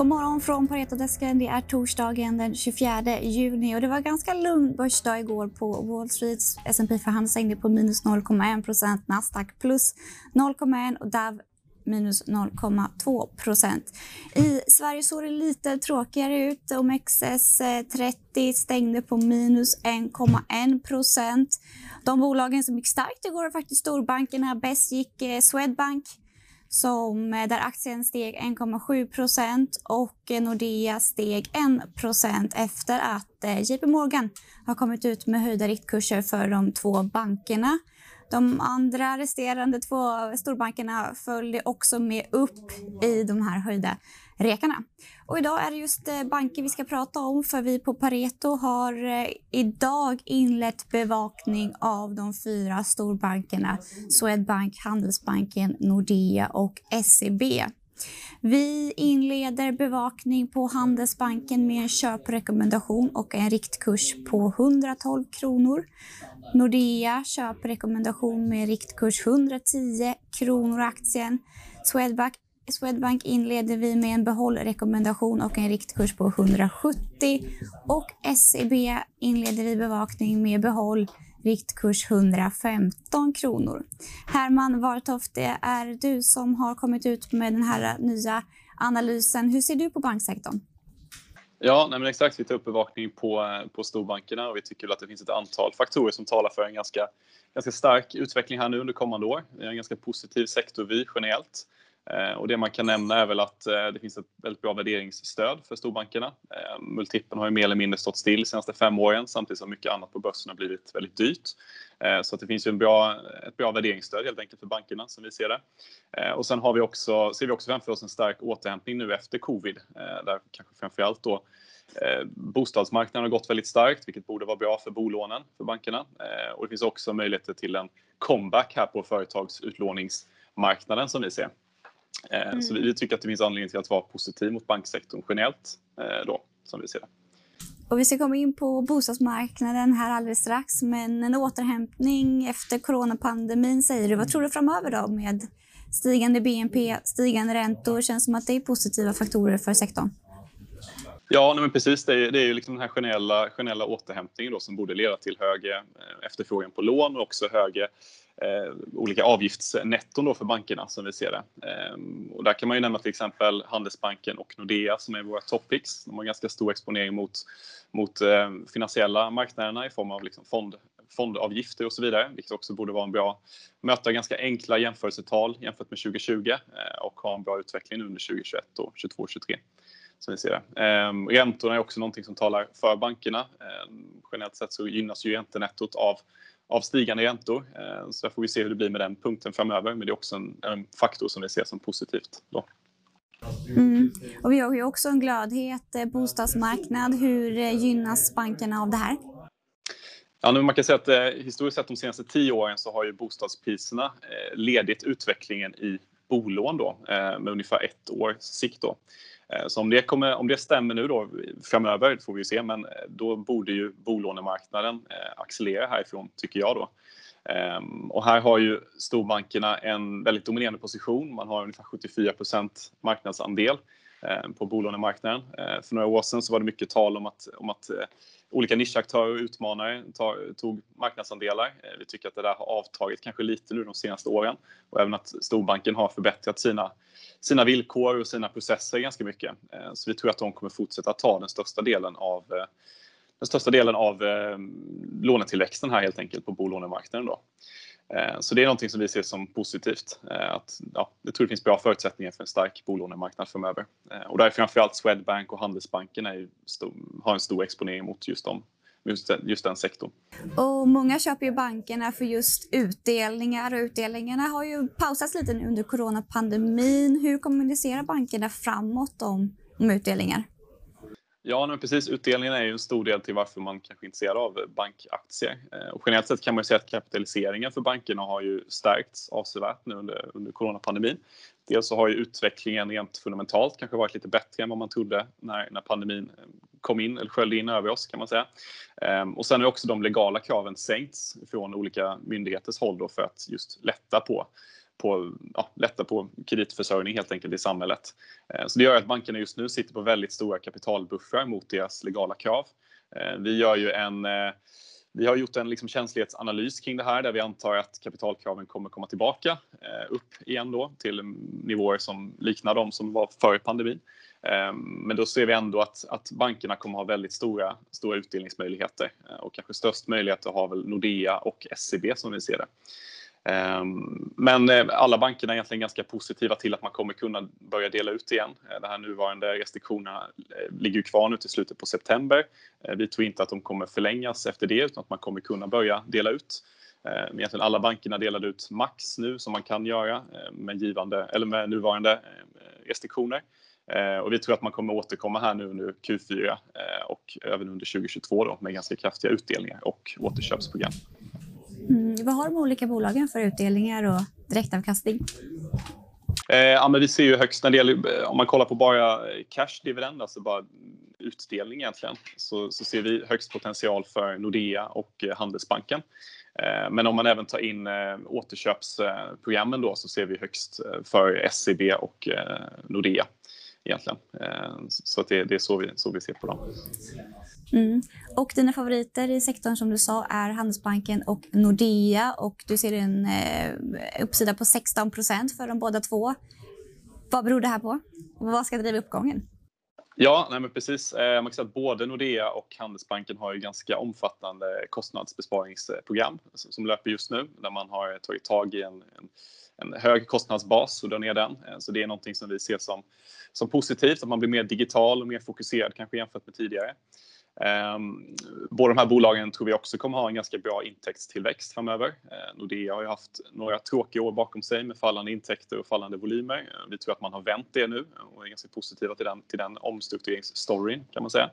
God morgon från Paretodesken. Det är torsdagen den 24 juni och det var ganska lugn börsdag igår på Wall Street. S&P förhandlade på minus 0,1 Nasdaq plus 0,1 och DAV minus 0,2 procent. I Sverige såg det lite tråkigare ut. OMXS30 stängde på minus 1,1 procent. De bolagen som gick starkt igår var faktiskt storbankerna. Bäst gick eh, Swedbank som, eh, där aktien steg 1,7 procent och eh, Nordea steg 1 procent efter att eh, JP Morgan har kommit ut med höjda riktkurser för de två bankerna. De andra resterande två storbankerna följde också med upp i de här höjda rekarna. Och idag är det just eh, banker vi ska prata om för vi på Pareto har eh, idag inlett bevakning av de fyra storbankerna Swedbank, Handelsbanken, Nordea och SEB. Vi inleder bevakning på Handelsbanken med en köprekommendation och en riktkurs på 112 kronor. Nordea köprekommendation med riktkurs 110 kronor aktien. Swedbank, Swedbank inleder vi med en behållrekommendation och en riktkurs på 170 och SEB inleder vi bevakning med behåll riktkurs 115 kronor. Herman Wartoft, det är du som har kommit ut med den här nya analysen. Hur ser du på banksektorn? Ja, nej men exakt. Vi tar upp bevakning på, på storbankerna och vi tycker att det finns ett antal faktorer som talar för en ganska, ganska stark utveckling här nu under kommande år. Vi har en ganska positiv sektorvy generellt. Eh, och det man kan nämna är väl att eh, det finns ett väldigt bra värderingsstöd för storbankerna. Eh, Multipeln har ju mer eller mindre stått still de senaste fem åren samtidigt som mycket annat på börsen har blivit väldigt dyrt. Så att det finns ju en bra, ett bra värderingsstöd helt enkelt för bankerna som vi ser det. Och sen har vi också, ser vi också framför oss en stark återhämtning nu efter covid där kanske framförallt då bostadsmarknaden har gått väldigt starkt vilket borde vara bra för bolånen för bankerna. Och det finns också möjligheter till en comeback här på företagsutlåningsmarknaden som vi ser. Mm. Så vi tycker att det finns anledning till att vara positiv mot banksektorn generellt eh, då, som vi ser det. Och vi ska komma in på bostadsmarknaden här alldeles strax, men en återhämtning efter coronapandemin säger du. Vad tror du framöver då med stigande BNP, stigande räntor? Känns som att det är positiva faktorer för sektorn. Ja, men precis. Det är, det är ju liksom den här generella, generella återhämtningen då som borde leda till högre eh, efterfrågan på lån och också högre eh, Eh, olika avgiftsnetton då för bankerna som vi ser det. Eh, och där kan man ju nämna till exempel Handelsbanken och Nordea som är våra toppicks. De har ganska stor exponering mot, mot eh, finansiella marknaderna i form av liksom fond, fondavgifter och så vidare, vilket också borde vara en bra, möta ganska enkla jämförelsetal jämfört med 2020 eh, och ha en bra utveckling under 2021 och 2022 2023 som vi ser det. Ehm, räntorna är också någonting som talar för bankerna. Ehm, generellt sett så gynnas ju räntenettot av av stigande räntor. Eh, så där får vi se hur det blir med den punkten framöver. Men det är också en, en faktor som vi ser som positivt. Då. Mm. Och vi har ju också en glödhet eh, bostadsmarknad. Hur eh, gynnas bankerna av det här? Ja, man kan säga att eh, historiskt sett de senaste tio åren så har ju bostadspriserna eh, ledit utvecklingen i bolån då, eh, med ungefär ett års sikt. Då. Eh, så om det, kommer, om det stämmer nu då framöver får vi se, men eh, då borde ju bolånemarknaden eh, accelerera härifrån tycker jag då. Ehm, och här har ju storbankerna en väldigt dominerande position. Man har ungefär 74% marknadsandel på bolånemarknaden. För några år sedan så var det mycket tal om att, om att olika nischaktörer och utmanare tog marknadsandelar. Eh, vi tycker att det där har avtagit kanske lite nu de senaste åren och även att storbanken har förbättrat sina sina villkor och sina processer ganska mycket. Eh, så vi tror att de kommer fortsätta ta den största delen av eh, den största delen av lånetillväxten här helt enkelt på bolånemarknaden. Då. Eh, så det är någonting som vi ser som positivt. Eh, att, ja, jag tror det finns bra förutsättningar för en stark bolånemarknad framöver. Eh, och där är framförallt Swedbank och Handelsbanken är stor, har en stor exponering mot just de just, just den sektorn. Och många köper ju bankerna för just utdelningar och utdelningarna har ju pausats lite nu under coronapandemin. Hur kommunicerar bankerna framåt om, om utdelningar? Ja, men precis. Utdelningen är ju en stor del till varför man kanske är intresserad av bankaktier. Eh, och generellt sett kan man säga att kapitaliseringen för bankerna har ju stärkts avsevärt nu under, under coronapandemin. Dels så har ju utvecklingen rent fundamentalt kanske varit lite bättre än vad man trodde när, när pandemin eh, kom in eller sköljde in över oss kan man säga. Ehm, och sen har också de legala kraven sänkts från olika myndigheters håll då för att just lätta på på, ja, lätta på kreditförsörjning helt enkelt i samhället. Ehm, så det gör att bankerna just nu sitter på väldigt stora kapitalbuffrar mot deras legala krav. Ehm, vi gör ju en eh, vi har gjort en liksom känslighetsanalys kring det här där vi antar att kapitalkraven kommer komma tillbaka eh, upp igen då till nivåer som liknar de som var före pandemin. Eh, men då ser vi ändå att, att bankerna kommer ha väldigt stora, stora utdelningsmöjligheter eh, och kanske störst möjligheter har väl Nordea och SEB som vi ser det. Ehm, men eh, alla bankerna är egentligen ganska positiva till att man kommer kunna börja dela ut igen. Eh, de här nuvarande restriktionerna eh, ligger kvar nu till slutet på september. Vi tror inte att de kommer förlängas efter det utan att man kommer kunna börja dela ut. Ehm, egentligen alla bankerna delade ut max nu som man kan göra med, givande, eller med nuvarande restriktioner. Och vi tror att man kommer återkomma här nu under Q4 och även under 2022 då med ganska kraftiga utdelningar och återköpsprogram. Vad har de olika bolagen för utdelningar och direktavkastning? Eh, ja, men vi ser ju högst när det gäller, eh, om man kollar på bara cash dividend, alltså bara utdelning egentligen, så, så ser vi högst potential för Nordea och eh, Handelsbanken. Men om man även tar in återköpsprogrammen då så ser vi högst för SEB och Nordea egentligen. Eh, så att det, det är så vi, så vi ser på dem. Mm. Och dina favoriter i sektorn som du sa är Handelsbanken och Nordea och du ser en eh, uppsida på 16% för de båda två. Vad beror det här på? Vad ska driva uppgången? Ja, nej men precis. Eh, man kan säga att både Nordea och Handelsbanken har ju ganska omfattande kostnadsbesparingsprogram som löper just nu där man har tagit tag i en, en, en hög kostnadsbas och drar ner den. Eh, så det är någonting som vi ser som, som positivt, att man blir mer digital och mer fokuserad kanske jämfört med tidigare. Ehm, båda de här bolagen tror vi också kommer ha en ganska bra intäktstillväxt framöver. Ehm, Nordea har ju haft några tråkiga år bakom sig med fallande intäkter och fallande volymer. Ehm, vi tror att man har vänt det nu och är ganska positiva till den, till den omstruktureringsstoryn kan man säga.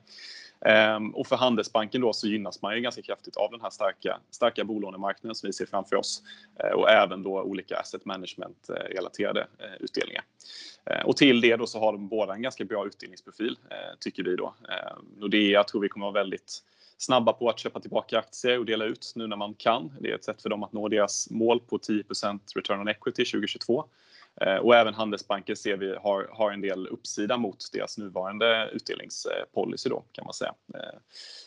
Ehm, och för Handelsbanken då så gynnas man ju ganska kraftigt av den här starka, starka bolånemarknaden som vi ser framför oss eh, och även då olika asset management eh, relaterade eh, utdelningar. Och till det då så har de båda en ganska bra utdelningsprofil tycker vi då. Ehm, Nordea tror vi kommer vara väldigt snabba på att köpa tillbaka aktier och dela ut nu när man kan. Det är ett sätt för dem att nå deras mål på 10% return on equity 2022. Eh, och även Handelsbanken ser vi har, har en del uppsida mot deras nuvarande utdelningspolicy då kan man säga eh,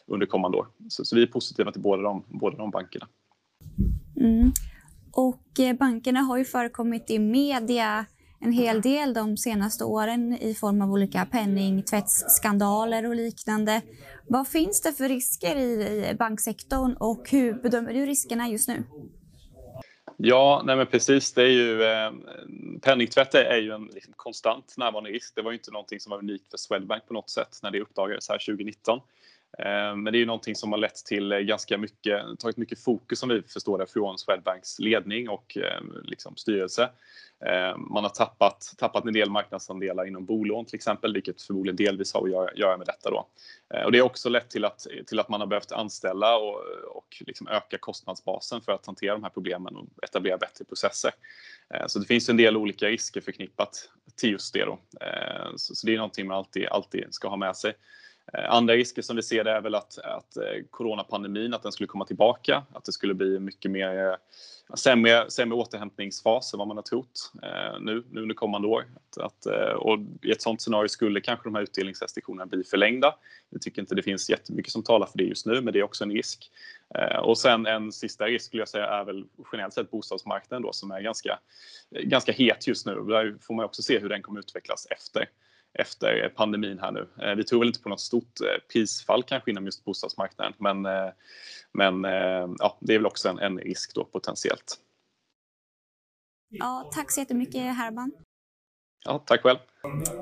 under kommande år. Så, så vi är positiva till båda de, båda de bankerna. Mm. Och eh, bankerna har ju förekommit i media en hel del de senaste åren i form av olika penningtvättsskandaler och liknande. Vad finns det för risker i banksektorn och hur bedömer du riskerna just nu? Ja, nej men precis. Det är ju, eh, penningtvätt är ju en liksom, konstant närvarande risk. Det var ju inte någonting som var unikt för Swedbank på något sätt när det uppdagades här 2019. Eh, men det är ju någonting som har lett till eh, ganska mycket, tagit mycket fokus som vi förstår det från Swedbanks ledning och eh, liksom, styrelse. Man har tappat, tappat en del marknadsandelar inom bolån till exempel, vilket förmodligen delvis har att göra, göra med detta. Då. Och det har också lett till att, till att man har behövt anställa och, och liksom öka kostnadsbasen för att hantera de här problemen och etablera bättre processer. Så det finns en del olika risker förknippat till just det. Då. Så det är någonting man alltid, alltid ska ha med sig. Eh, andra risker som vi ser det är väl att, att eh, coronapandemin att den skulle komma tillbaka, att det skulle bli mycket mer eh, sämre, sämre återhämtningsfas än vad man har trott nu, nu under kommande år. Att, att, och I ett sådant scenario skulle kanske de här utdelningsrestriktionerna bli förlängda. Vi tycker inte det finns jättemycket som talar för det just nu, men det är också en risk. Och sen en sista risk skulle jag säga är väl generellt sett bostadsmarknaden då som är ganska, ganska het just nu. Där får man också se hur den kommer utvecklas efter efter pandemin här nu. Eh, vi tror väl inte på något stort eh, prisfall kanske inom just bostadsmarknaden, men, eh, men ja, det är väl också en, en risk då potentiellt. Ja, tack så jättemycket Herman. Ja, tack själv.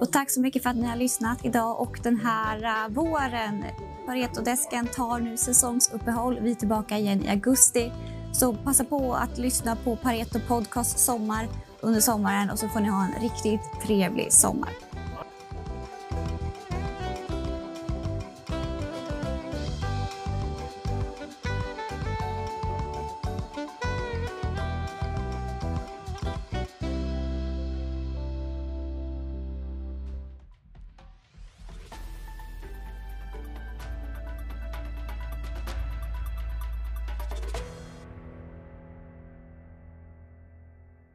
Och tack så mycket för att ni har lyssnat idag och den här våren. Paretodesken tar nu säsongsuppehåll. Vi är tillbaka igen i augusti. Så passa på att lyssna på Pareto Podcast Sommar under sommaren och så får ni ha en riktigt trevlig sommar.